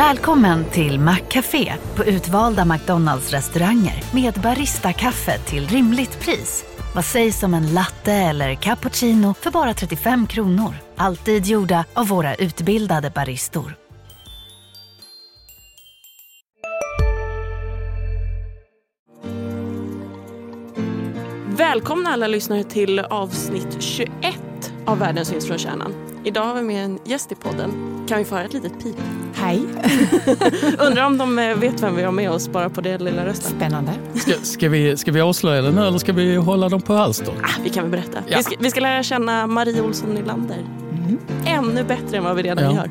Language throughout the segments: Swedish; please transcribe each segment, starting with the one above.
Välkommen till Maccafé på utvalda McDonalds restauranger med Baristakaffe till rimligt pris. Vad sägs om en latte eller cappuccino för bara 35 kronor? Alltid gjorda av våra utbildade baristor. Välkomna alla lyssnare till avsnitt 21 av Världen syns från kärnan. Idag har vi med en gäst i podden. Kan vi få höra ett litet pip? Hej. Undrar om de eh, vet vem vi har med oss bara på det lilla rösten. Spännande. Ska, ska, vi, ska vi avslöja det nu eller ska vi hålla dem på halster? Ah, vi kan väl berätta. Ja. Vi, ska, vi ska lära känna Marie Olsson Nylander. Ännu bättre än vad vi redan Ja. gör.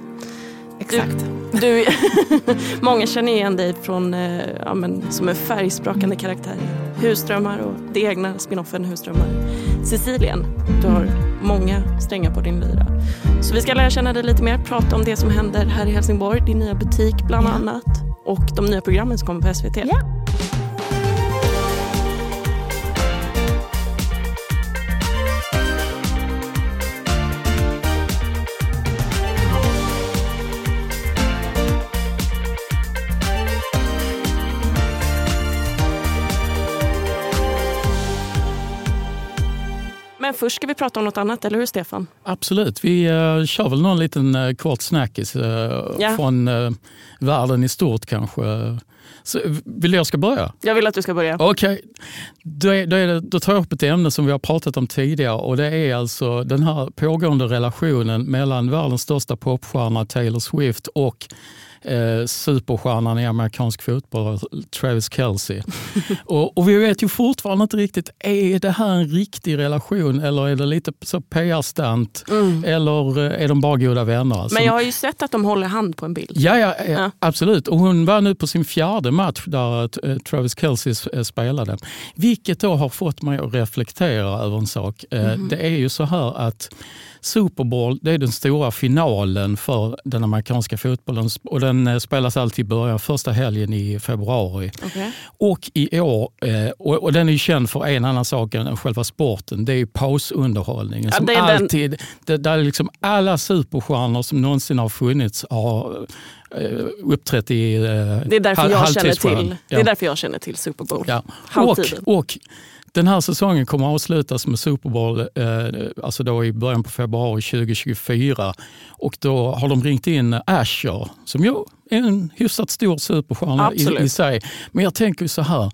Exakt. Du, många känner igen dig från, eh, ja, men, som en färgsprakande karaktär Husdrömmar och det egna spinoffen Husdrömmar. Sicilien, du har många strängar på din lyra. Så vi ska lära känna dig lite mer, prata om det som händer här i Helsingborg, din nya butik bland Ja. annat och de nya programmen som kommer på SVT. Ja. Först ska vi prata om något annat, eller hur Stefan? Absolut, vi uh, kör väl någon liten uh, kort snackis uh, Ja. från uh, världen i stort kanske. Så, vill jag ska börja? Jag vill att du ska börja. Okej, då, är, då, det, då tar jag upp ett ämne som vi har pratat om tidigare och det är alltså den här pågående relationen mellan världens största popstjärna Taylor Swift och eh, superstjärnan i amerikansk fotboll Travis Kelce. och, och vi vet ju fortfarande inte riktigt, är det här en riktig relation eller är det lite så PR-stant eller eh, är de bara goda vänner? Mm. Men jag har ju sett att de håller hand på en bild. Ja, ja, ja, absolut. Och hon var nu på sin fjärde match där eh, Travis Kelce eh, spelade. Vilket då har fått mig att reflektera över en sak. Eh, Det är ju så här att Super Bowl det är den stora finalen för den amerikanska fotbollen och den eh, spelas alltid i början, första helgen i februari. Okej. Och i år, eh, och, den är känd för en annan sak än själva sporten, det är pausunderhållningen. Ja, det är den- alltid, där liksom alla superstjärnor som någonsin har funnits har eh, uppträtt i eh, Det är därför jag känner till, det Ja. är därför jag känner till Super Bowl. Ja. Och den här säsongen kommer att avslutas med Super Bowl eh, alltså då i början på februari 2024. Och då har de ringt in Asher som ju är en hyfsat stor superstjärna i, i sig. Men jag tänker så här.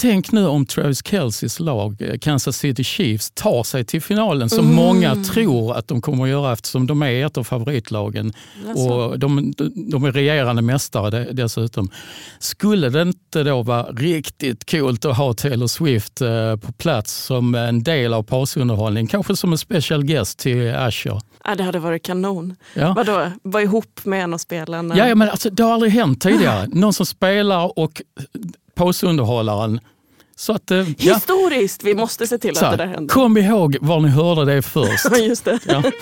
Tänk nu om Travis Kelces lag, eh, Kansas City Chiefs, tar sig till finalen som Mm. många tror att de kommer att göra eftersom de är ett av favoritlagen. Jaså. Och de, de är regerande mästare de- dessutom. Skulle det inte då vara riktigt coolt att ha Taylor Swift eh, på plats som en del av pausunderhållning? Kanske som en special guest till Asher. Ja, det hade varit kanon. Ja. Vadå, var ihop med en av spelarna? Ja, ja, men alltså, det har aldrig hänt tidigare. Någon som spelar och pausunderhållaren. Så att, eh, ja. Historiskt, vi måste se till Så att det där händer. kom ihåg var ni hörde det först. Just det. Ja.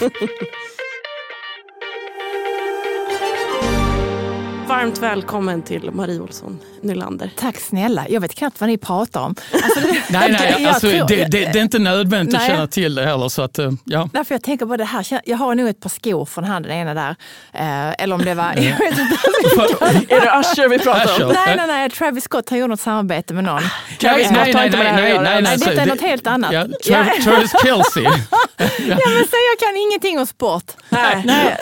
Varmt välkommen till Marie Olsson Nylander. Tack snälla. Jag vet knappt vad ni pratar om. Alltså, det, Nej, nej, alltså, det, det, det är inte nödvändigt att Nej. känna till det heller. Så att, eh, ja. Därför jag tänker på det här. Jag har nog ett par skor från han den ena där. Eh, eller om det var... Är det Usher vi pratar om? Nej, nej, nej. Travis Scott har gjort något samarbete med någon. Travis Scott har inte med det här att göra. Nej, så detta är något helt annat. Ja. Tra- Travis Kelce. Ja, men så jag kan ingenting om sport. Nej. Nej.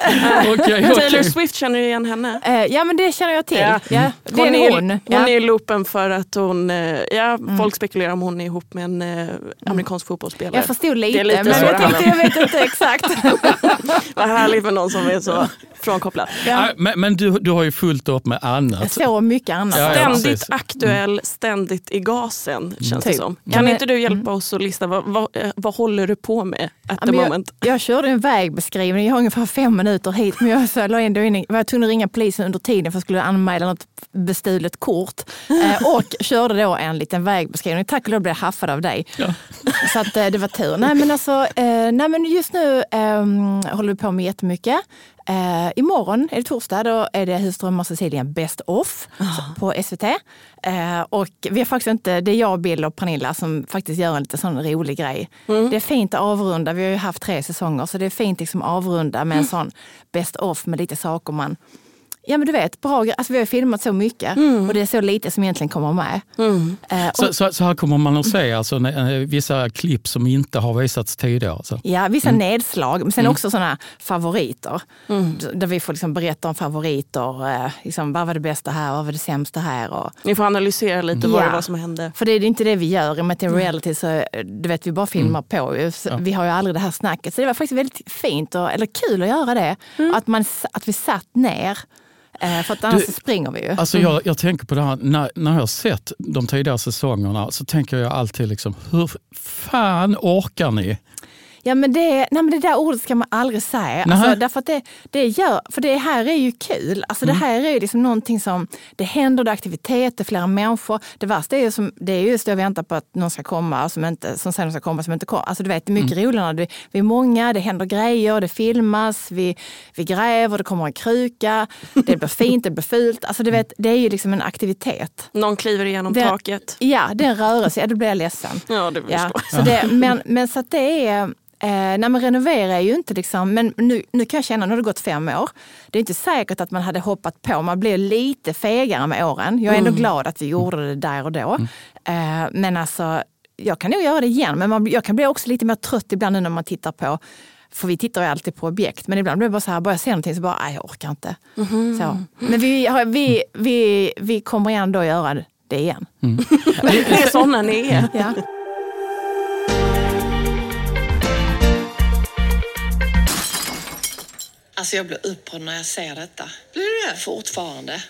Taylor. Swift, känner du igen henne? Eh, ja, men det känner jag till. Ja. Ja. Det Hon är är, en hon. hon Ja. är i loopen för att hon, eh, ja, folk spekulerar om hon är ihop med en eh, amerikansk fotbollsspelare. Jag förstod lite, Det är lite men så jag det tänkte jag vet inte exakt. Vad härligt med någon som är så frånkopplad. Ja. Men men du, du har ju fullt upp med annat. Så mycket annat. Ja, ja. Ständigt precis. aktuell, ständigt i gasen känns det Typ. som. Ja, Kan men- inte du hjälpa oss att lista, vad, vad, eh, vad håller du på med at Ja, the men moment? Jag, jag körde en vägbeskrivning, jag har ungefär fem minuter hit, men jag så la ändå in, var tvungen att ringa polisen under tiden för jag skulle anmäla något bestulet kort. Eh, och körde då en liten vägbeskrivning. Tack och lov blev jag haffad av dig. Ja. Så att, eh, det var tur. Nej men, alltså, eh, nej, men just nu ehm, håller vi på med jättemycket. Eh, imorgon är det torsdag, då är det Husdrömmar och Sicilien Best Off på SVT. Eh, och vi har faktiskt inte, det är jag, Bill och Pernilla som faktiskt gör en lite sån rolig grej. Det är fint att avrunda, vi har ju haft tre säsonger, så det är fint liksom att avrunda med en sån Best Off med lite saker man Ja men du vet, bra, alltså vi har filmat så mycket och det är så lite som egentligen kommer med. Eh, och, Så, så, så här kommer man att se alltså, eh, vissa klipp som inte har visats tidigare. Alltså. ja, vissa nedslag, men sen också sådana favoriter. D- Där vi får liksom berätta om favoriter. Eh, liksom, vad var det bästa här, vad var det sämsta här? Och, Ni får analysera lite vad Ja. det var som hände. För det är inte det vi gör. I och med att det är reality så eh, du vet, vi bara filmar på. ju. Så Vi har ju aldrig det här snacket. Så det var faktiskt väldigt fint och, eller kul att göra det. Att, man, att vi satt ner. Eh, För att annars Du- springer vi ju. Alltså jag, jag tänker på det här, när, när jag har sett de tidigare säsongerna så tänker jag alltid liksom, hur fan orkar ni? Ja, men det, nej, men det där ordet ska man aldrig säga. Alltså, därför att det, det gör, för det här är ju kul. Alltså, Mm. Det här är ju liksom någonting som, det händer, det är aktiviteter, flera människor. Det värsta är ju, som, det är ju just att vänta på att någon ska komma som, inte, som sen ska komma som inte kommer. Alltså, du vet, det är mycket Mm. roligare när det, vi är många, det händer grejer, det filmas, vi, vi gräver, det kommer en kruka, det blir fint, det blir fult. Alltså, du vet, det är ju liksom en aktivitet. Någon kliver igenom Det- taket. Ja, det är en rörelse, ja, då blir jag ledsen. Ja, det Ja, förstår så det, men, men så att det är... Eh, nej men renovera är ju inte liksom, men nu, nu kan jag känna, nu har det gått fem år. Det är inte säkert att man hade hoppat på, man blir lite fegare med åren. Jag är ändå glad att vi gjorde det där och då. Eh, men alltså, jag kan nog göra det igen, men man, jag kan bli också lite mer trött ibland nu när man tittar på för vi tittar ju alltid på objekt, men ibland blir det bara så här, bara jag ser någonting så bara, nej jag orkar inte. Så. Men vi, vi, vi, vi kommer ändå göra det igen. Det är sådana ni är. Ja. Alltså jag blir upprörd när jag ser detta. Blir du det? Fortfarande.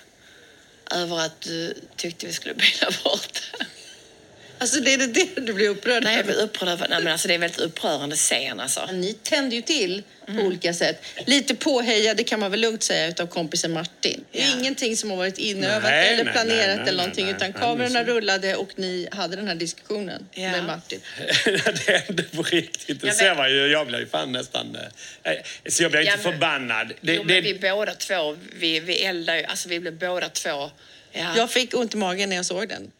Över att du tyckte vi skulle byta bort. Alltså det är det du blir upprörd Nej, jag över? blir upprörd över... Nej, men alltså det är en väldigt upprörande scen alltså. Ni tände ju till Mm. på olika sätt. Lite påhejade kan man väl lugnt säga utav kompisen Martin. Det är Ja. ingenting som har varit inövat Nej, eller nej, planerat nej, nej, eller någonting nej, utan kamerorna rullade och ni hade den här diskussionen Ja. med Martin. det hände på riktigt. Det Jag ser man ju. Jag blir ju fan nästan... eh, Så jag Ja, inte men- förbannad. Det, jo, det, men vi båda två, vi, vi eldar ju. Alltså vi blev båda två... Ja. Jag fick ont i magen när jag såg den.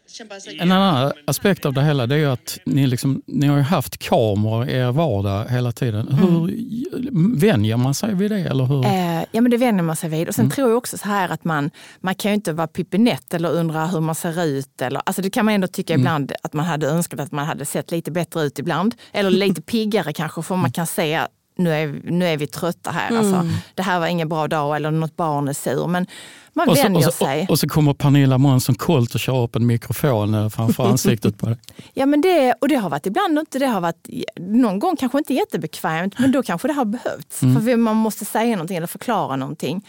En annan aspekt av det hela det är att ni, liksom, ni har haft kameror i er vardag hela tiden. Hur vänjer man sig vid det? Eller hur? Eh, ja men det vänjer man sig vid. Och sen tror jag också så här att man, man kan ju inte vara pippinett eller undra hur man ser ut. Eller, alltså det kan man ändå tycka ibland att man hade önskat att man hade sett lite bättre ut ibland. Eller lite piggare kanske för man kan se nu är, nu är vi trötta här. Alltså, det här var ingen bra dag eller något barn är sur. Men man och, så, vänjer och, så, sig. och, och så kommer Pernilla Månsson Colt och kör upp en mikrofon eh, framför ansiktet på dig. Ja, men det, och det har varit ibland inte det har varit, någon gång kanske inte jättebekvämt, men då kanske det har behövts. För vi- man måste säga någonting eller förklara någonting.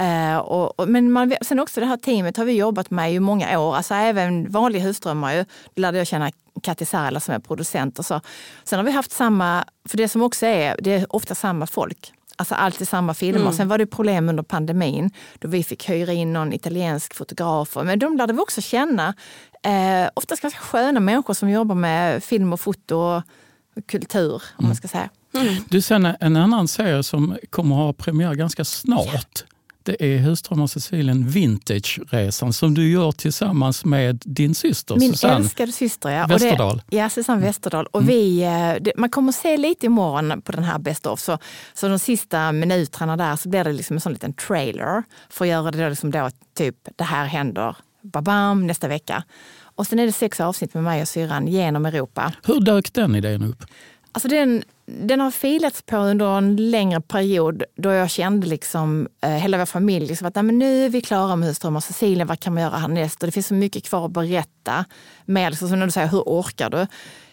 Eh, och, och, men man, sen också det här teamet har vi jobbat med i många år. Alltså även vanliga husdrömmar. Ju. Då lärde jag känna Katti Särla som är producent. Och så. Sen har vi haft samma, för det som också är, det är ofta samma folk. Alltså alltid samma filmer. Sen var det problem under pandemin då vi fick hyra in någon italiensk fotograf. Men de lärde vi också känna. Eh, oftast ganska sköna människor som jobbar med film och foto och kultur. om man ska säga. Du, sen en annan serie som kommer att ha premiär ganska snart. Det är Husdrömmar Cecilien Vintage-resan som du gör tillsammans med din syster Min Susanne. älskade syster, ja. Och Westerdahl. Mm. Det, ja, Susanne Westerdahl. Och vi, eh, det, man kommer se lite imorgon på den här Best of. Så, så de sista minuterna där så blir det liksom en sån liten trailer för att göra det då liksom då typ det här händer babam nästa vecka. Och sen är det sex avsnitt med mig och syrran genom Europa. Hur dök den idén upp? Alltså den, den har filats på under en längre period då jag kände liksom, eh, hela vår familj liksom att men nu är vi klara med Husdrömmar och Cecilia, vad kan man göra härnäst? Och det finns så mycket kvar att berätta. Med, liksom, som när du säger, hur orkar du?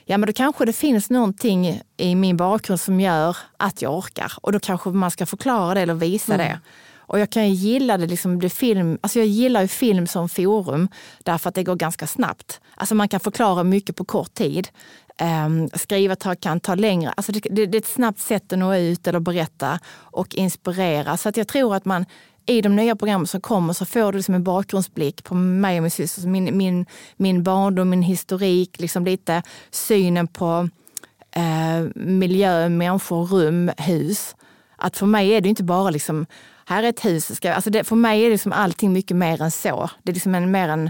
Ja, men då kanske det finns någonting i min bakgrund som gör att jag orkar. Och då kanske man ska förklara det eller visa det. Och jag kan ju gilla det, liksom, det film, alltså jag gillar ju film som forum därför att det går ganska snabbt. Alltså man kan förklara mycket på kort tid. Um, skriva ta, kan ta längre. Alltså det, det, det är ett snabbt sätt att nå ut eller berätta och inspirera. Så att jag tror att man i de nya programmen som kommer så får du liksom en bakgrundsblick på mig och min syster. Min, min, min barndom, min historik, liksom lite synen på eh, miljö, människor, rum, hus. Att för mig är det inte bara liksom, här är ett hus. Ska, alltså det, för mig är det liksom allting mycket mer än så. Det är liksom en, mer en,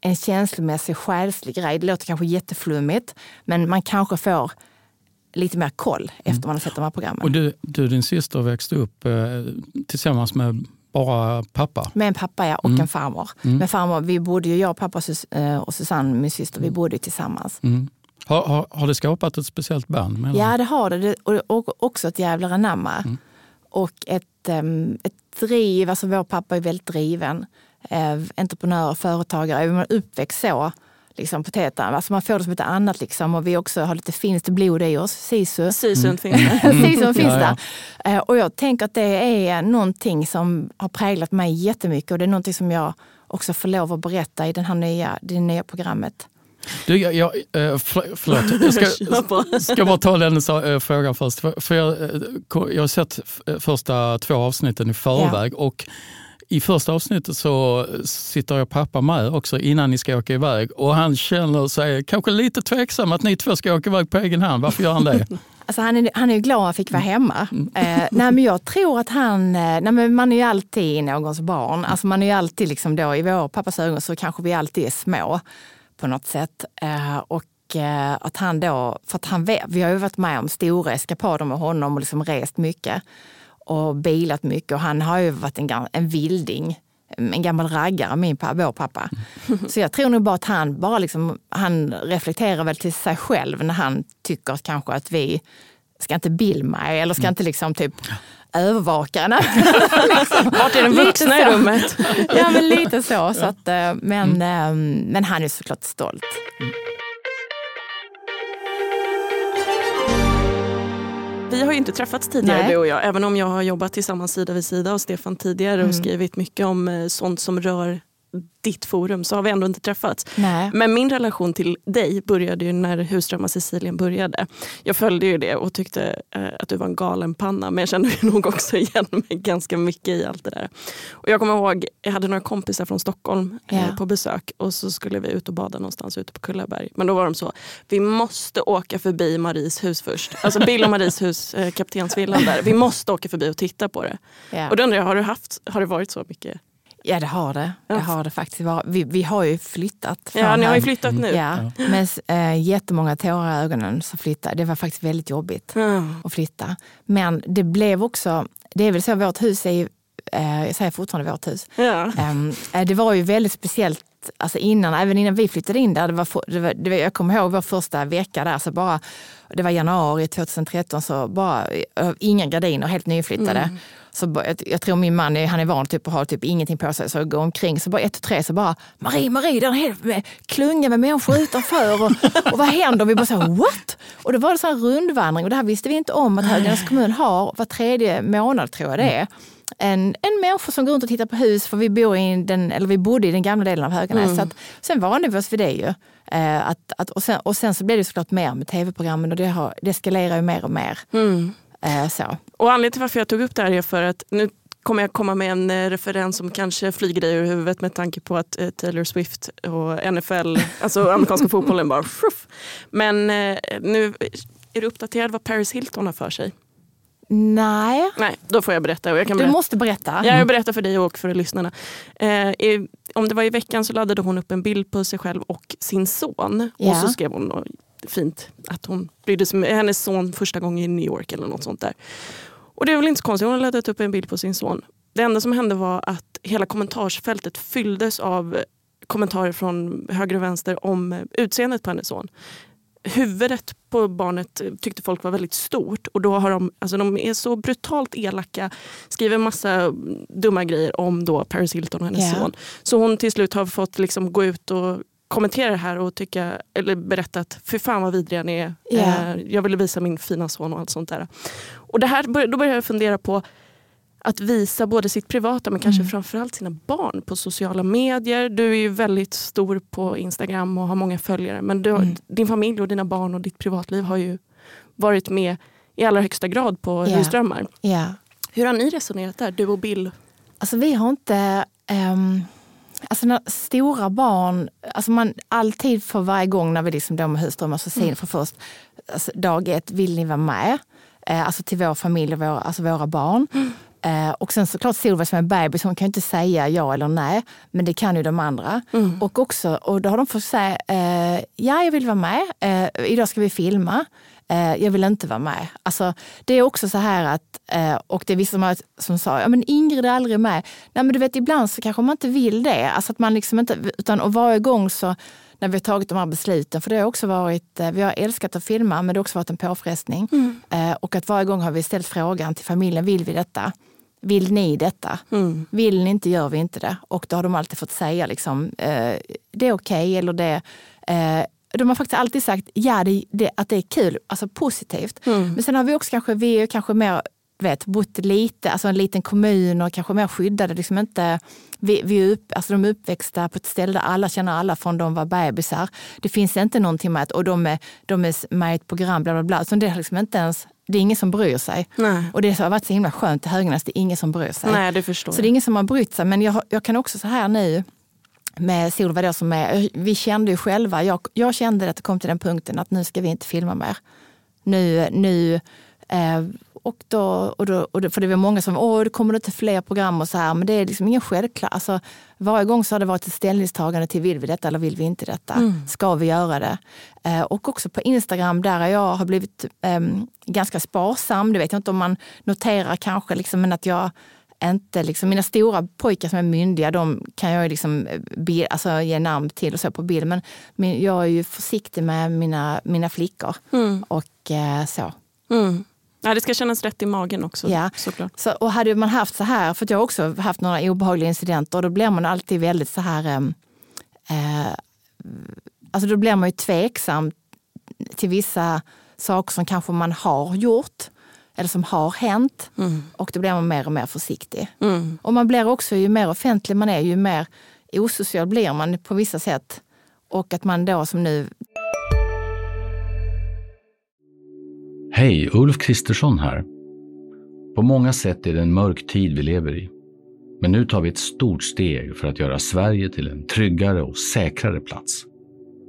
en känslomässig, själslig grej. Det låter kanske jätteflummigt, men man kanske får lite mer koll efter man har sett de här programmen. Och du, du din syster växte upp eh, tillsammans med bara pappa? Med en pappa ja, och Mm. en farmor. Mm. Men farmor, vi bodde ju, jag, pappa och eh, Susanne, min syster, vi bodde ju tillsammans. Mm. Har, har, har det skapat ett speciellt band? mellan- Ja det har det. och, och också ett jävlar anamma. Mm. Och ett, em, ett driv, alltså vår pappa är väldigt driven. Eh, entreprenör, företagare, man är uppväxt så. Liksom på tetan. Alltså man får det som ett annat liksom. Och vi också har lite finskt blod i oss, sisu. Sisun finns det. Sisun finns Ja, ja. där. Eh, Och jag tänker att det är någonting som har präglat mig jättemycket och det är någonting som jag också får lov att berätta i den här nya, det nya programmet. Du, jag, jag, eh, för, förlåt, jag ska, ska bara ta den eh, frågan först. För, för jag, eh, jag har sett första två avsnitten i förväg och i första avsnittet så sitter jag pappa med också innan ni ska åka iväg och han känner sig kanske lite tveksam att ni två ska åka iväg på egen hand. Varför gör han det? Alltså han, är, han är ju glad att han fick vara hemma. Eh, nej, men jag tror att han, nej, men man är ju alltid någons barn. Alltså man är ju alltid, liksom då, i vår pappas ögon så kanske vi alltid är små på något sätt. Eh, och eh, att han då, för att han vet, vi har ju varit med om stora eskapader med honom och liksom rest mycket och bilat mycket. Och han har ju varit en, en vilding, en gammal raggare, min pappa, vår pappa. Så jag tror nog bara att han bara liksom, han reflekterar väl till sig själv när han tycker kanske att vi ska inte bilma eller ska inte liksom typ övervaka. Nej, liksom. Vart är den Lite vuxna i så. rummet? Ja men lite så. så att, eh, men, eh, men han är såklart stolt. Vi har ju inte träffats tidigare Nej. du och jag, även om jag har jobbat tillsammans sida vid sida och Stefan tidigare och Mm. skrivit mycket om eh, sånt som rör ditt forum så har vi ändå inte träffats. Nej. Men min relation till dig började ju när Husdrömmar Sicilien började. Jag följde ju det och tyckte eh, att du var en galen panna men jag kände nog också igen mig ganska mycket i allt det där. Och jag kommer ihåg, jag hade några kompisar från Stockholm eh, Ja. på besök och så skulle vi ut och bada någonstans ute på Kullaberg. Men då var de så, vi måste åka förbi Maries hus först. Alltså Bill och Maries hus, eh, kaptensvillan där. Vi måste åka förbi och titta på det. Ja. Och då undrar jag, har, du haft, har det varit så mycket? Ja det har det. Det har det faktiskt varit. Vi, vi har ju flyttat. Ja, ni har ju flyttat nu. Ja, med äh, jättemånga tårar i ögonen så flyttade. Det var faktiskt väldigt jobbigt Ja. att flytta. Men det blev också, det är väl så, vårt hus är ju, eh, jag säger fortfarande vårt hus. Ja. Ehm, eh, det var ju väldigt speciellt Alltså innan, även innan vi flyttade in där, det var, det var, det var, jag kommer ihåg vår första vecka där, så bara, det var januari 2013, så bara eh, inga gardiner, helt nyflyttade. Så jag, tror min man han är van typ att ha typ ingenting på sig, så går omkring, så bara ett, tre, så bara Marie, Marie, det är en hel med- klunga med människor utanför och, och vad händer? Och vi bara så what? Och då var det så här rundvandring och det här visste vi inte om att Höganäs kommun har var tredje månad tror jag det är en, en människa som går runt och tittar på hus, för vi, bor i den, eller vi bodde i den gamla delen av Höganäs. Så att, sen vande vi oss vid det ju. Eh, att, att, och, sen, och sen så blev det såklart mer med tv-programmen och det, har, det eskalerar ju mer och mer. Mm. Eh, så. Och anledningen till varför jag tog upp det här är för att nu kommer jag komma med en eh, referens som kanske flyger dig ur huvudet med tanke på att eh, Taylor Swift och NFL, alltså amerikanska fotbollen bara fruff. Men eh, nu är du uppdaterad vad Paris Hilton har för sig? Nej, Nej, då får jag berätta. Och jag kan du berätta. måste berätta. Ja, jag berättar för dig och för lyssnarna. Eh, i, om det var i veckan så laddade hon upp en bild på sig själv och sin son. Ja. Och så skrev hon fint att hon brydde sig med hennes son första gången i New York eller något sånt där. Och det är väl inte så konstigt, hon har laddat upp en bild på sin son. Det enda som hände var att hela kommentarsfältet fylldes av kommentarer från höger och vänster om utseendet på hennes son. Huvudet på barnet tyckte folk var väldigt stort och då har de, alltså de är så brutalt elaka, skriver massa dumma grejer om då Paris Hilton och hennes Ja. son. Så hon till slut har fått liksom gå ut och kommentera det här och tycka, eller berätta att fy fan vad vidriga ni är. Eh, jag ville visa min fina son och allt sånt där. Och det här, då började jag fundera på att visa både sitt privata men kanske framförallt sina barn på sociala medier. Du är ju väldigt stor på Instagram och har många följare. Men du, Mm. din familj och dina barn och ditt privatliv har ju varit med i allra högsta grad på Ja. Husdrömmar. Ja. Hur har ni resonerat där, du och Bill? Alltså vi har inte... ehm, alltså när stora barn, alltså man alltid för varje gång när vi liksom då med husdrömmar så säger för först alltså dag ett, vill ni vara med? Eh, alltså till vår familj och våra, alltså våra barn. Eh, och sen såklart Solveig som är bebis, hon kan ju inte säga ja eller nej, men det kan ju de andra. Och också, och då har de fått säga, eh, ja jag vill vara med, eh, idag ska vi filma. Eh, jag vill inte vara med. Alltså, det är också så här att, eh, och det är vissa som, sa, ja men Ingrid är aldrig med. Nej men du vet ibland så kanske man inte vill det. Alltså att man liksom inte, utan och varje gång så när vi har tagit de här besluten, för det har också varit, eh, vi har älskat att filma men det har också varit en påfrestning. Mm. Eh, och att varje gång har vi ställt frågan till familjen, vill vi detta? Vill ni detta? Mm. Vill ni inte gör vi inte det. Och då har de alltid fått säga liksom, eh, det är okej okay, eller det eh, de har faktiskt alltid sagt ja, det, det, att det är kul, alltså positivt. Mm. Men sen har vi också kanske, vi är kanske mer vet, bott lite, alltså en liten kommun och kanske mer skyddade. Liksom inte, vi, vi är upp, alltså de är uppväxta på ett ställe där alla känner alla från de var bebisar. Det finns inte någonting med att och de är, de är med i ett program, bla bla bla. Så det, är liksom inte ens, det är ingen som bryr sig. Nej. Och det har varit så himla skönt i Höganäs, det är ingen som bryr sig. Nej, det förstår så det är ingen som har brytt sig. Men jag, jag kan också så här nu, med Solveig då som är, vi kände ju själva, jag, jag kände att det kom till den punkten att nu ska vi inte filma mer. Nu, nu eh, och då, och då, och då, för det var många som, åh det kommer inte fler program och så här, men det är liksom ingen självklart. Alltså, varje gång så har det varit ett ställningstagande till vill vi detta eller vill vi inte detta? Mm. Ska vi göra det? Eh, och också på Instagram där jag har blivit eh, ganska sparsam. Det vet jag inte om man noterar kanske, liksom, men att jag inte, liksom, mina stora pojkar som är myndiga, de kan jag liksom, bild, alltså, ge namn till och så på bild. Men, men jag är ju försiktig med mina, mina flickor. Mm. Och eh, så. Mm. Ja, det ska kännas rätt i magen också. Ja. Såklart. Så, och hade man haft så här, för jag har också haft några obehagliga incidenter, och då blir man alltid väldigt så här... Ehm, eh, alltså då blir man ju tveksam till vissa saker som kanske man har gjort eller som har hänt. Mm. Och då blir man mer och mer försiktig. Mm. Och man blir också, ju mer offentlig man är, ju mer osocial blir man på vissa sätt. Och att man då som nu Hej, Ulf Kristersson här. På många sätt är det en mörk tid vi lever i. Men nu tar vi ett stort steg för att göra Sverige till en tryggare och säkrare plats.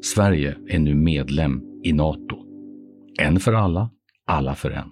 Sverige är nu medlem i Nato. En för alla, alla för en.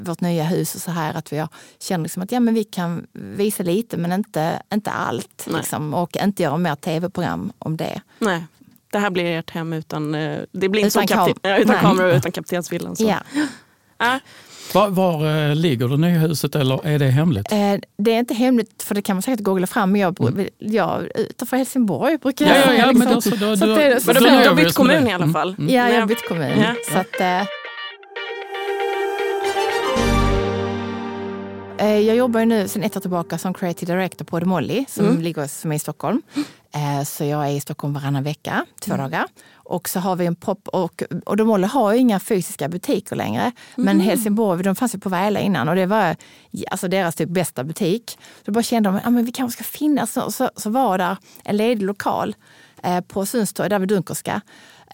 Vårt nya hus och så här att vi känner liksom att ja, men vi kan visa lite men inte, inte allt. Liksom, och inte göra mer tv-program om det. Nej det här blir ert hem utan, eh, det blir inte utan, kam ja, utan kamera och utan kaptensvillan. Ja. Äh. Var, var äh, ligger det nya huset eller är det hemligt? Eh, det är inte hemligt för det kan man säkert googla fram. Men jag, mm. jag utanför Helsingborg brukar jag ja, ja, ja, liksom. men då, då, då, då, du har bytt kommun i alla fall. Mm. Ja, jag har bytt kommun. Så att, eh, jag jobbar nu sedan ett år tillbaka som creative director på The Molly som mm. ligger som är i Stockholm. Eh, så jag är i Stockholm varannan vecka, två mm. dagar. Och så har vi en pop och, och The Molly har ju inga fysiska butiker längre. Men mm. Helsingborg, de fanns ju på Väla innan och det var alltså deras typ bästa butik. Så då bara kände de att ja, vi kanske ska finnas. Så, så, så var där en ledig lokal eh, på Sundstorg, där vid Dunkerska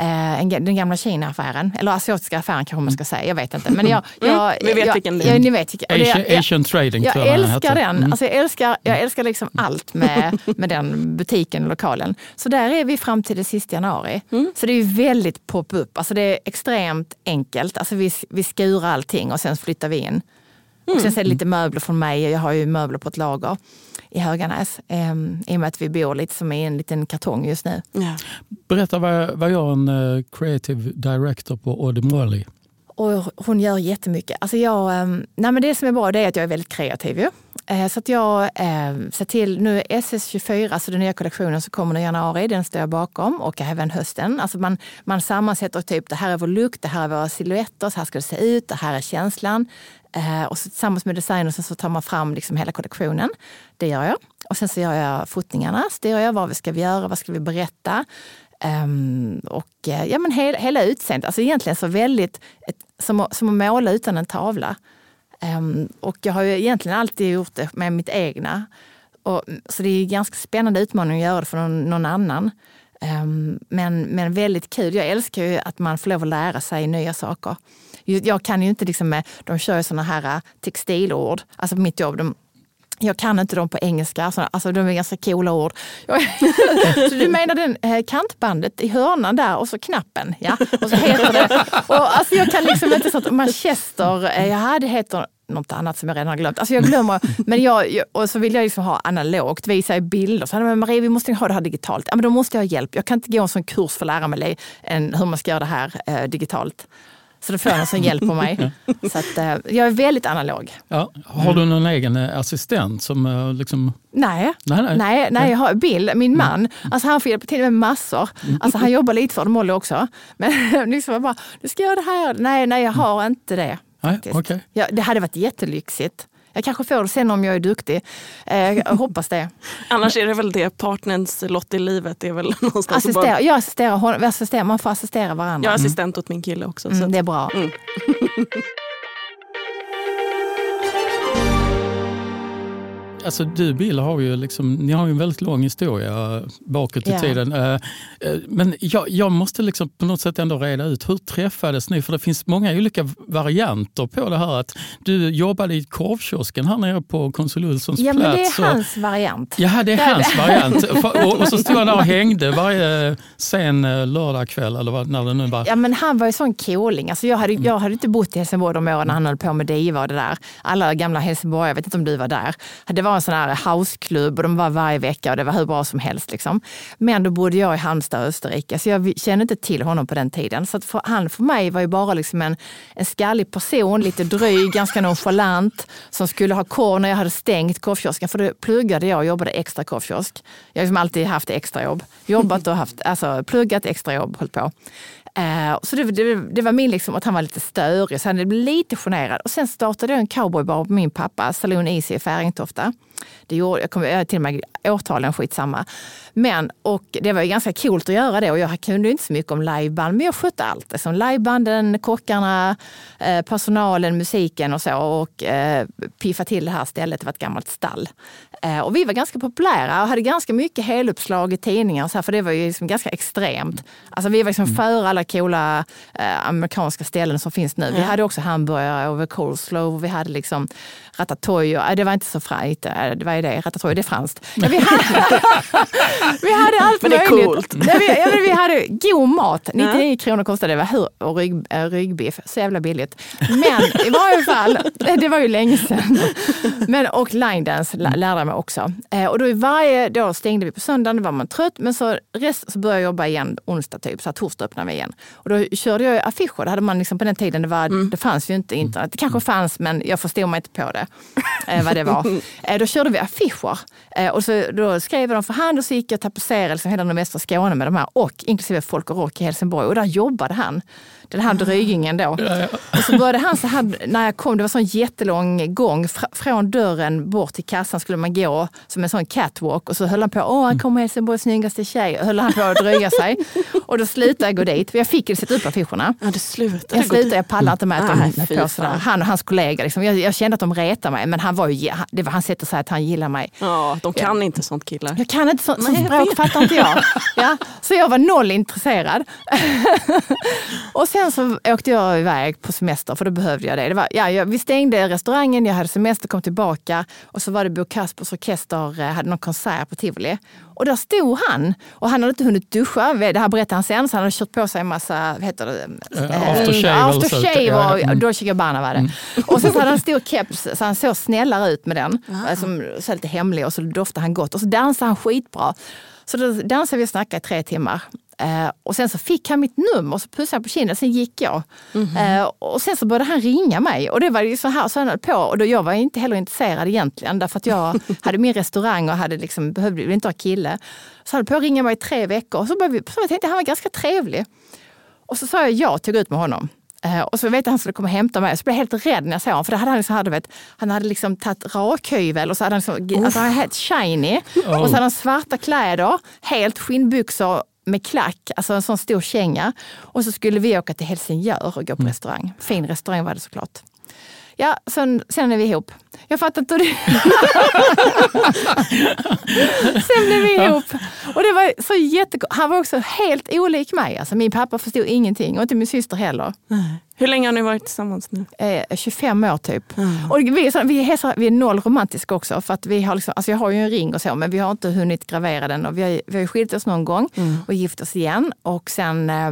eh, den gamla Kina-affären, eller asiatiska affären kanske man ska säga, jag vet inte. Men jag, mm, jag, mm, vet jag, vilken det är. Ja, ni vet vilken. Asian, jag, Asian Trading jag, jag älskar den. Mm. Alltså, jag, älskar, jag älskar liksom allt med, med den butiken och lokalen. Så där är vi fram till det sista januari. Mm. Så det är väldigt pop-up. Alltså, det är extremt enkelt. Alltså, vi, vi skurar allting och sen flyttar vi in. Och sen så är det lite möbler från mig. Jag har ju möbler på ett lager i Höganäs. Eh, I och med att vi bor lite som i en liten kartong just nu. Ja. Berätta, vad, vad gör en uh, creative director på Odemoli? Och hon gör jättemycket. Alltså jag, um, nej men det som är bra det är att jag är väldigt kreativ. Ju. Eh, så att jag eh, ser till, nu SS24, alltså den nya kollektionen som kommer i januari, den står jag bakom och även hösten. Alltså man, man sammansätter typ, det här är vår look, det här är våra silhuetter, så här ska det se ut, det här är känslan. Eh, och så, tillsammans med designern så tar man fram liksom hela kollektionen. Det gör jag. Och sen så gör jag fotningarna, styr jag. Vad ska vi göra? Vad ska vi berätta? Um, och eh, ja, men he, hela utseendet, alltså egentligen så väldigt ett, som, som att måla utan en tavla. Um, och jag har ju egentligen alltid gjort det med mitt egna. Och, mm, så det är en ganska spännande utmaning att göra det för någon, någon annan. Um, men, men väldigt kul. Jag älskar ju att man får lov att lära sig nya saker. Jag kan ju inte liksom med, de kör ju såna här äh, textilord, alltså på mitt jobb, de, Jag kan inte dem på engelska, alltså, alltså de är ganska coola ord. så du menar den eh, kantbandet i hörnan där och så knappen? Ja, och så heter det. Och, alltså, jag kan liksom inte sånt. Manchester, eh, ja det heter något annat som jag redan har glömt. Alltså jag glömmer, men jag, och så vill jag liksom ha analogt, visa i bilder. Så, men Marie, vi måste ha det här digitalt. Ja, men då måste jag ha hjälp. Jag kan inte gå en sån kurs för att lära mig en, hur man ska göra det här eh, digitalt. Så då får jag någon som hjälper mig. Så att, eh, jag är väldigt analog. Ja, har du någon egen eh, assistent som eh, liksom... Nej, nej, nej. nej, nej jag har Bill, min mm. man. Alltså han får hjälpa till med massor. Mm. Alltså han jobbar lite för det, Molly också. Men liksom jag bara, du ska göra det här. Nej, nej jag har inte det. Nej, okay. ja, det hade varit jättelyxigt. Jag kanske får det sen om jag är duktig. Eh, jag hoppas det. Annars är det väl det partnerns lott i livet. Är väl någonstans Assistera, bara... Jag assisterar honom. Assisterar, man får assistera varandra. Jag är assistent mm. åt min kille också. Mm, det är bra. Mm. alltså du Bill har ju liksom, ni har ju en väldigt lång historia bakåt i yeah. tiden. Eh, eh, men jag, jag, måste liksom på något sätt ändå reda ut, hur träffades ni? För det finns många olika varianter på det här. Att du jobbade i korvkiosken här nere på Konsul Olssons ja, plats. Ja, men det är hans variant. Ja, det är hans variant. och, och, så stod han där och hängde varje sen eh, lördagkväll eller vad, när det nu var. Ja, men han var ju sån cooling. Alltså jag, hade, jag hade inte bott i Helsingborg de åren han höll på med Diva och det där. Alla gamla Helsingborg, jag vet inte om du var där. Det var en sån här houseklubb och de var varje vecka och det var hur bra som helst. Liksom. Men då bodde jag i Halmstad, Österrike, så jag kände inte till honom på den tiden. Så för, han för mig var ju bara liksom en, en skallig person, lite dryg, ganska nonchalant, som skulle ha korv när jag hade stängt korvkiosken. För då pluggade jag och jobbade extra korvkiosk. Jag har liksom alltid haft extrajobb. Jobbat och haft, alltså pluggat extrajobb, hållit på. Uh, så det, det, det, var min, liksom, att han var lite störig, så han blev lite generad. Och sen startade jag en cowboybar på min pappa, Saloon Easy i Färingtofta. Det gjorde, jag kommer till och med årtalen, skitsamma. Men, och det var ju ganska coolt att göra det och jag kunde inte så mycket om liveband, men jag skötte allt. Liksom livebanden, kockarna, eh, personalen, musiken och så. Och eh, piffa till det här stället, det var ett gammalt stall. Eh, och vi var ganska populära och hade ganska mycket heluppslag i tidningar, så här, för det var ju liksom ganska extremt. Alltså vi var liksom mm. för alla coola eh, amerikanska ställen som finns nu. Vi hade också hamburgare och coleslaw, vi hade liksom ratatouille. Det var inte så frajt. Det var ju det, ratatouille, det är franskt. Ja, vi, hade, vi hade allt men det är möjligt. Coolt. Ja, vi, ja, vi hade god mat. 99 ja. kronor kostade det var och rygg, äh, ryggbiff. Så jävla billigt. Men i varje fall, det var ju länge sedan. Men, och line dance lärde jag mig också. Eh, och då varje dag stängde vi på söndagen, då var man trött. Men så, rest, så började jag jobba igen onsdag typ, så torsdag öppnade vi igen. Och då körde jag affischer. Det hade man liksom på den tiden, det, var, mm. det fanns ju inte internet. Det kanske fanns men jag förstod mig inte på det eh, vad det var. Eh, då körde vi affischer. Eh, och så, då skrev de för hand och så gick jag och tapetserade liksom hela nordvästra Skåne med de här och inklusive Folk och Rock i Helsingborg. Och där jobbade han den här drygingen då. Ja, ja. Och så började han så här, när jag kom, det var en sån jättelång gång. Fr från dörren bort till kassan skulle man gå som en sån catwalk och så höll han på, åh han kommer Helsingborgs snyggaste tjej. Och höll han på att dryga sig. Och då slutade jag gå dit, jag fick ju sätta upp affischerna. Ja, det slutade. Jag slutade, jag pallade inte med att de ah, på sådär. Han och hans kollega, liksom. jag, jag, kände att de retade mig, men han var ju, det var hans sätt att säga att han gillar mig. Ja, de kan ja. inte sånt killar. Jag kan inte sånt, sånt språk, fattar inte jag. Ja, så jag var noll intresserad. och sen så åkte jag iväg på semester, för då behövde jag det. det var, ja, jag, vi stängde restaurangen, jag hade semester, kom tillbaka och så var det Bo Kaspers Orkester, eh, hade någon konsert på Tivoli. Och där stod han och han hade inte hunnit duscha. Det här berättade han sen, så han hade kört på sig en massa, vad heter det? Uh, aftershave. Uh, aftershave och mm. Dolce Gabbana var det. Mm. Och sen så hade han stor keps, så han såg snällare ut med den. Ah. Som så lite hemlig och så doftade han gott. Och så dansade han skitbra. Så då dansade vi och snackade i tre timmar. Eh, och sen så fick han mitt nummer och så pussade han på kinden, sen gick jag. Mm -hmm. eh, och sen så började han ringa mig och det var ju så här så han höll på. Och då, jag var inte heller intresserad egentligen därför att jag hade min restaurang och hade liksom, behövde inte ha kille. Så han höll på att ringa mig i tre veckor och så, började vi, så jag tänkte han var ganska trevlig. Och så sa jag ja, tog ut med honom. Uh, och så vet jag att han skulle komma och hämta mig. Så blev jag helt rädd när jag såg honom. För hade han, liksom, hade, vet, han hade liksom tagit rakhyvel och så hade han liksom, alltså, han helt shiny. Oh. Och så hade han svarta kläder, helt skinnbyxor med klack, alltså en sån stor känga. Och så skulle vi åka till Helsingör och gå på mm. restaurang. Fin restaurang var det såklart. Ja, sen, sen är vi ihop. Jag fattar inte hur det... sen blev vi ihop. Och det var så jättekul. Han var också helt olik mig. Alltså, min pappa förstod ingenting och inte min syster heller. Hur länge har ni varit tillsammans nu? Eh, 25 år typ. Och vi, är så, vi, är så, vi är noll romantiska också. För att vi har liksom, alltså jag har ju en ring och så, men vi har inte hunnit gravera den. Och vi, har, vi har skilt oss någon gång och gift oss igen. Och sen eh,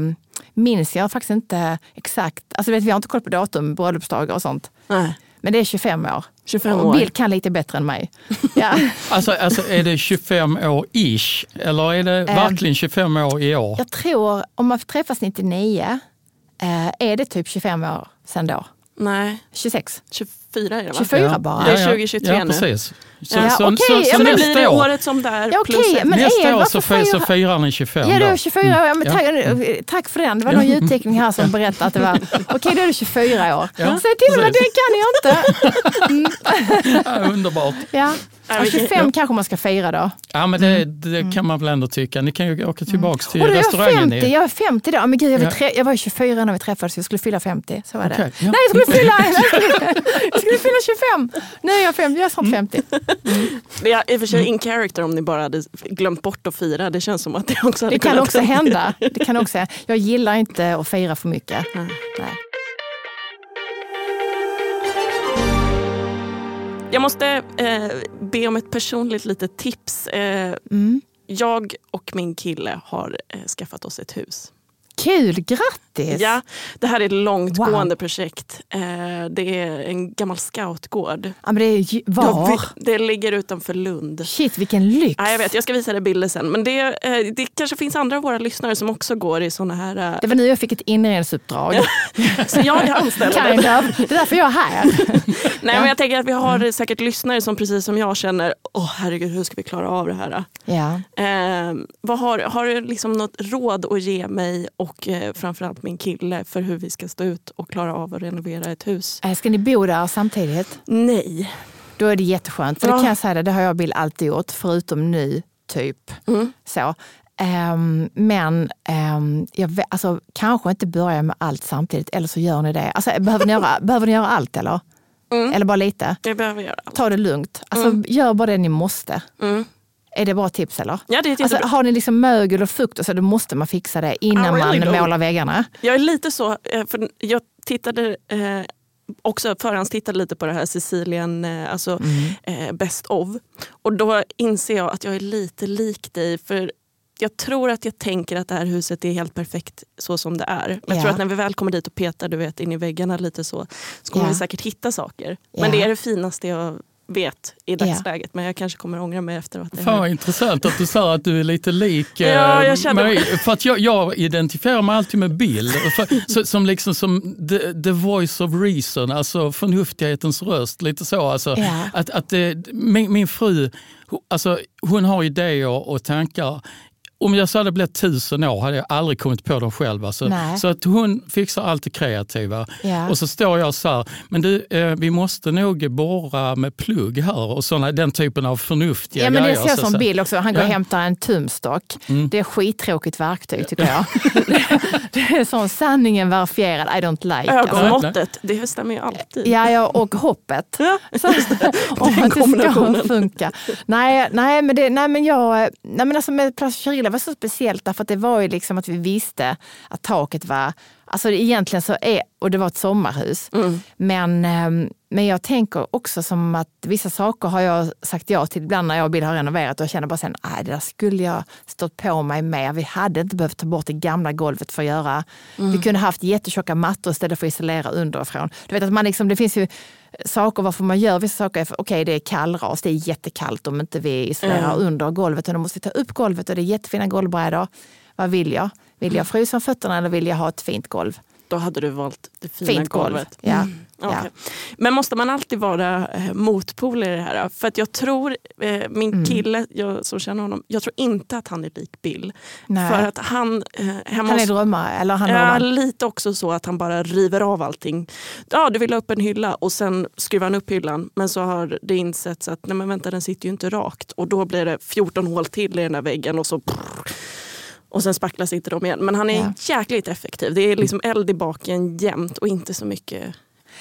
minns jag faktiskt inte exakt. Alltså vet, vi har inte koll på datum, bröllopsdagar och sånt. Nej. Men det är 25 år. 25 och år. Bill kan lite bättre än mig. Ja. Alltså, alltså är det 25 år ish eller är det verkligen 25 år i år? Jag tror, om man träffas 99, eh, är det typ 25 år sedan då? Nej, 26? 24 är det va? 24 bara? Det är 2023 ja, nu. precis. Så, Ja, så, okej, så, ja, så Så det nästa blir det år, året som där Ja, plus ett. men nästa är det- år så, varför fi- så firar- ni 25 Ja, det då. var 24 år. Ja, men Ja. tack, tack för den. Det var någon ljudteknik här som berättade att det var, okej då är det 24 år. Ja, Säg till mig, det kan jag inte. Ja, underbart. Ja. Ja, Ja, vilket- 25 kanske man ska fira då. Ja, men det, det kan man väl ändå tycka. Ni kan ju åka tillbaka till Och då är jag restaurangen. 50, i- jag är 50 då. Men gud, jag, var Ja. tre, jag var ju 24 när vi träffades, jag skulle fylla 50. Så var det. Ja. Nej, jag skulle, fylla, jag skulle fylla 25. Nu är jag 50, jag är snart Mm. 50. Det är i och för sig in character om ni bara hade glömt bort att fira. Det känns som att det också hade Det kan också hända. Det kan också, jag gillar inte att fira för mycket. Nej. Jag måste eh, be om ett personligt litet tips. Eh, Mm. Jag och min kille har eh, skaffat oss ett hus. Kul, grattis! Ja, det här är ett långtgående Wow. projekt. Eh, det är en gammal scoutgård. Ja, men det är Ja, var? Det ligger utanför Lund. Shit, vilken lyx! Ja, jag vet, jag ska visa dig bilder sen. Men det, eh, det kanske finns andra av våra lyssnare som också går i såna här... eh, Det var nu jag fick ett inredningsuppdrag. Så jag anställer Kind det. of. Det är därför jag är här. Nej, men jag tänker att vi har säkert lyssnare som precis som jag känner, åh herregud, hur ska vi klara av det här? Ja. Eh, vad har, har du liksom något råd att ge mig och eh, framförallt min kille för hur vi ska stå ut och klara av att renovera ett hus? Eh, Ska ni bo där samtidigt? Nej. Då är det jätteskönt. För det Ja. kan jag säga, det, det har jag och Bill alltid gjort, förutom nu, typ. Mm. Så. Ehm, men ehm, jag vet, alltså, kanske inte börja med allt samtidigt, eller så gör ni det. Alltså, behöver, ni göra, behöver ni göra allt eller? Mm. Eller bara lite? Jag behöver göra allt. Ta det lugnt. Alltså, Gör bara det ni måste. Mm. Är det bra tips eller? Ja, det är Alltså, har ni liksom mögel och fukt och så, då måste man fixa det innan really man don't. målar väggarna. Jag är lite så, eh, för jag tittade eh, också förhandstittade lite på det här Sicilien, eh, alltså eh, Best of. Och då inser jag att jag är lite lik dig. För jag tror att jag tänker att det här huset är helt perfekt så som det är. Men jag Ja. tror att när vi väl kommer dit och petar du vet, in i väggarna lite så, så kommer Ja. vi säkert hitta saker. Men det är det finaste jag vet i dagsläget. Men jag kanske kommer ångra mig efteråt. Fan vad intressant att du sa att du är lite lik eh, Ja, jag kände- mig. För att jag, jag identifierar mig alltid med Bill. För, så, som liksom som the, the voice of reason, alltså förnuftighetens röst. Lite så. Alltså, Ja. att, att det, min, min fru, alltså, hon har idéer och tankar. Om jag så hade blivit tusen år hade jag aldrig kommit på dem själv. Alltså. Nej. Så att hon fixar allt det kreativa. Ja. Och så står jag så här, men du, eh, vi måste nog borra med plugg här och såna, den typen av förnuftiga Ja, men det grejer. ser jag så- som så- Bill också. Han går och Ja. hämtar en tumstock. Mm. Det är skittråkigt verktyg tycker jag. det är sån sanningen verifierad, I don't like. Alltså. Ögonmåttet, det stämmer ju alltid. Ja, ja, och hoppet. Ja. Om att det ska funka. Nej, nej, men, det, nej, men jag, nej, men alltså med Place Chirilla var så speciellt därför att det var ju liksom att vi visste att taket var, alltså egentligen så är, och det var ett sommarhus. Mm. Men, ehm, men jag tänker också som att vissa saker har jag sagt ja till ibland när jag och Bill har renoverat och jag känner bara sen, nej det där skulle jag stått på mig med. Vi hade inte behövt ta bort det gamla golvet för att göra. Vi kunde haft jättetjocka mattor istället för att isolera underifrån. Du vet att man liksom, det finns ju saker varför man gör vissa saker. Okej, det är kallras, det är jättekallt om inte vi isolerar under golvet. Och då måste vi ta upp golvet och det är jättefina golvbrädor. Vad vill jag? Vill jag frysa om fötterna eller vill jag ha ett fint golv? Då hade du valt det fina Fint golv. golvet. Ja. Mm, okej. Ja. Men måste man alltid vara eh, motpol i det här? För att jag tror, eh, min Mm. kille jag, som känner honom, jag tror inte att han är lik Bill. Nej. För att han eh, Han är drömmare, eller han är Ja, lite också så att han bara river av allting. Ja, du vill ha upp en hylla och sen skruvar han upp hyllan. Men så har det insetts att nej men vänta, den sitter ju inte rakt. Och då blir det 14 hål till i den här väggen och så och sen spacklas inte de igen. Men han är Ja. jäkligt effektiv. Det är liksom eld i baken jämt och inte så mycket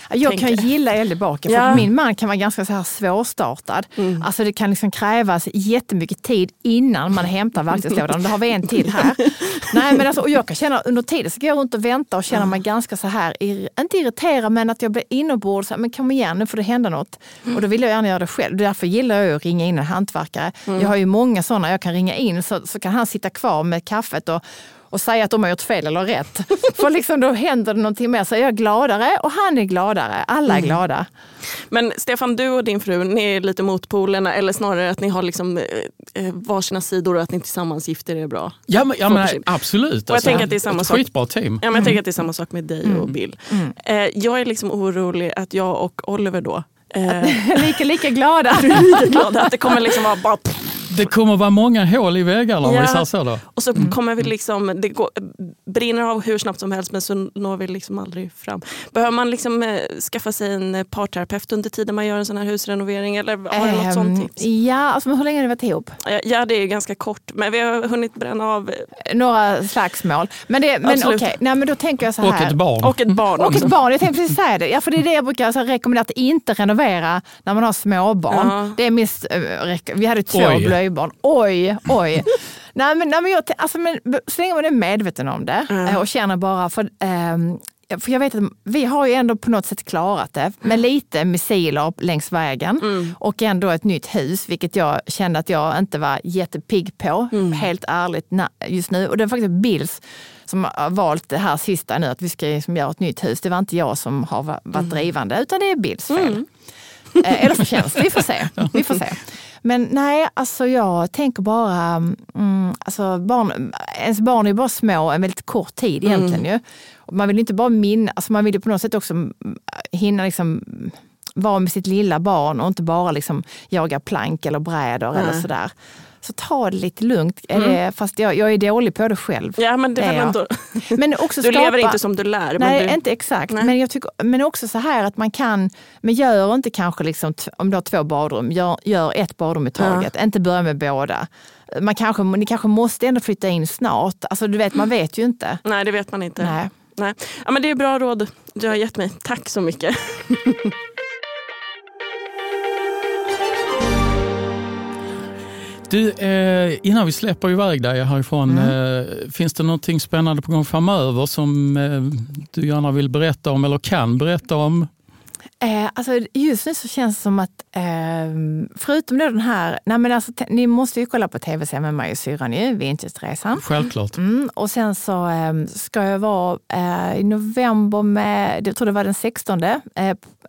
Jag tänker. kan gilla eld i baken, för Ja. min man kan vara ganska så här svårstartad. Mm. Alltså det kan liksom krävas jättemycket tid innan man hämtar verktygslådan. Då har vi en till här. Nej, men alltså, och jag kan känna under tiden så går jag runt och väntar och känner mig ganska så här, inte irriterad men att jag blir inombords. Men kom igen, nu får det hända något. Och då vill jag gärna göra det själv. Därför gillar jag att ringa in en hantverkare. Mm. Jag har ju många sådana jag kan ringa in så, så kan han sitta kvar med kaffet och och säga att de har gjort fel eller rätt. För liksom då händer det någonting mer. Så jag är gladare och han är gladare. Alla är Mm. glada. Men Stefan, du och din fru, ni är lite motpolerna eller snarare att ni har liksom, eh, eh, varsina sidor och att ni tillsammans gifter er bra. Ja, men, ja, men, absolut. Och jag tänker att det är samma ett sak. skitbra team. Ja, men jag tänker att det är samma sak med dig och Bill. Mm. Eh, jag är liksom orolig att jag och Oliver då eh, lika, lika glada. lika glada att det kommer liksom vara bara Det kommer vara många hål i väggarna om Ja. vi säger så. Då. Och så kommer vi liksom, det går, brinner av hur snabbt som helst men så når vi liksom aldrig fram. Behöver man liksom eh, skaffa sig en eh, parterapeut under tiden man gör en sån här husrenovering? Eller har du något sånt Ehm, tips? Ja, alltså, men hur länge har ni varit ihop? Eh, Ja det är ganska kort men vi har hunnit bränna av eh, Några slagsmål. Men, det, men okej, nej, men då tänker jag så här. Och ett barn. och ett barn Och ett barn, jag tänkte precis säga det. Ja, för det är det jag brukar alltså, rekommendera, att inte renovera när man har småbarn. Ja. Det är minst, rek- vi hade två Oj. Blöjbarn. Oj, oj. nej, men, nej, men jag, alltså, men, så länge man är medveten om det eh, och känner bara, för, ehm, för jag vet att vi har ju ändå på något sätt klarat det med lite missiler längs vägen Mm. och ändå ett nytt hus, vilket jag kände att jag inte var jättepigg på, Mm. helt ärligt just nu. Och det är faktiskt Bills som har valt det här sista nu, att vi ska liksom göra ett nytt hus. Det var inte jag som har va- varit drivande, utan det är Bills fel. Eh, Eller förtjänst, vi får se. Vi får se. Men nej, alltså jag tänker bara, mm, alltså barn, ens barn är ju bara små en väldigt kort tid egentligen ju. Och man vill inte bara minna, alltså man vill ju på något sätt också mm, hinna liksom vara med sitt lilla barn och inte bara liksom jaga plank eller brädor eller Nej. sådär. Så ta det lite lugnt. Är det, fast jag, jag är dålig på det själv. Ja men det är jag. ändå, Men också du skapa, lever inte som du lär. Nej, du, inte exakt. Nej. Men, jag tycker, men också så här att man kan, men gör inte kanske, liksom, om du har två badrum, gör, gör ett badrum i taget. Inte börja med båda. Man kanske, ni kanske måste ändå flytta in snart. Alltså, du vet, man vet ju inte. Nej det vet man inte. Nej. Nej. Ja, men det är bra råd du har gett mig. Tack så mycket. Du, eh, innan vi släpper iväg dig härifrån, Mm. eh, finns det någonting spännande på gång framöver som eh, du gärna vill berätta om eller kan berätta om? Eh, alltså, just nu så känns det som att, eh, förutom då den här, nej men alltså, ni måste ju kolla på tv-serien med mig och syrran ju, Vinterresan. Självklart. Mm, och sen så eh, ska jag vara eh, i november med, jag tror det var den 16, eh,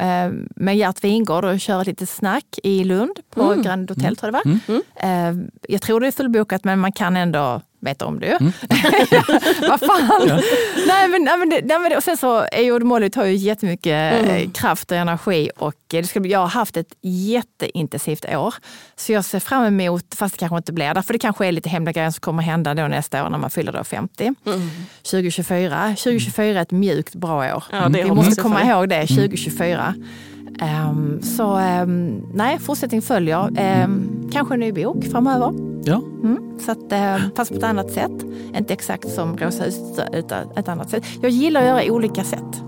eh, med Gert Wingård och köra ett litet snack i Lund på Grand Hotel tror jag det var. Eh, jag tror det är fullbokat men man kan ändå veta om det ju. Vad fan! Nej, men, nej, men, det- nej, men, det- och sen så är ju Molly tar ju jättemycket eh, kraft och energi och eh, det ska jag har haft ett jätteintensivt år. Så jag ser fram emot, fast det kanske inte blir det, för det kanske är lite hemliga grejer som kommer hända då nästa år när man fyller då 50. 2024. 2024 är ett mjukt bra år. Ja, det Vi måste komma ihåg det, 2024. Ehm, så ehm, nej, fortsättning följer. Ehm, kanske en ny bok framöver. Ja. Mm, så att, fast på ett annat sätt. Inte exakt som Rosa huset utan ett annat sätt. Jag gillar att göra olika sätt.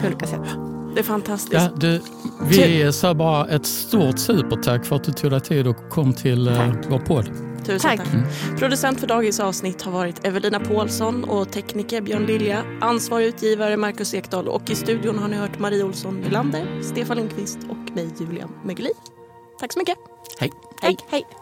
På olika sätt. Det är fantastiskt. Ja, du, vi säger bara ett stort supertack för att du tog dig tid och kom till eh, Tack. vår podd. Tusen Tack. tack. Producent för dagens avsnitt har varit Evelina Paulsson och tekniker Björn Lilja. Ansvarig utgivare Marcus Ekdahl och i studion har ni hört Marie Olsson Nylander, Stefan Lindqvist och mig Julian Megulin. Tack så mycket. Hej. Hej, hej.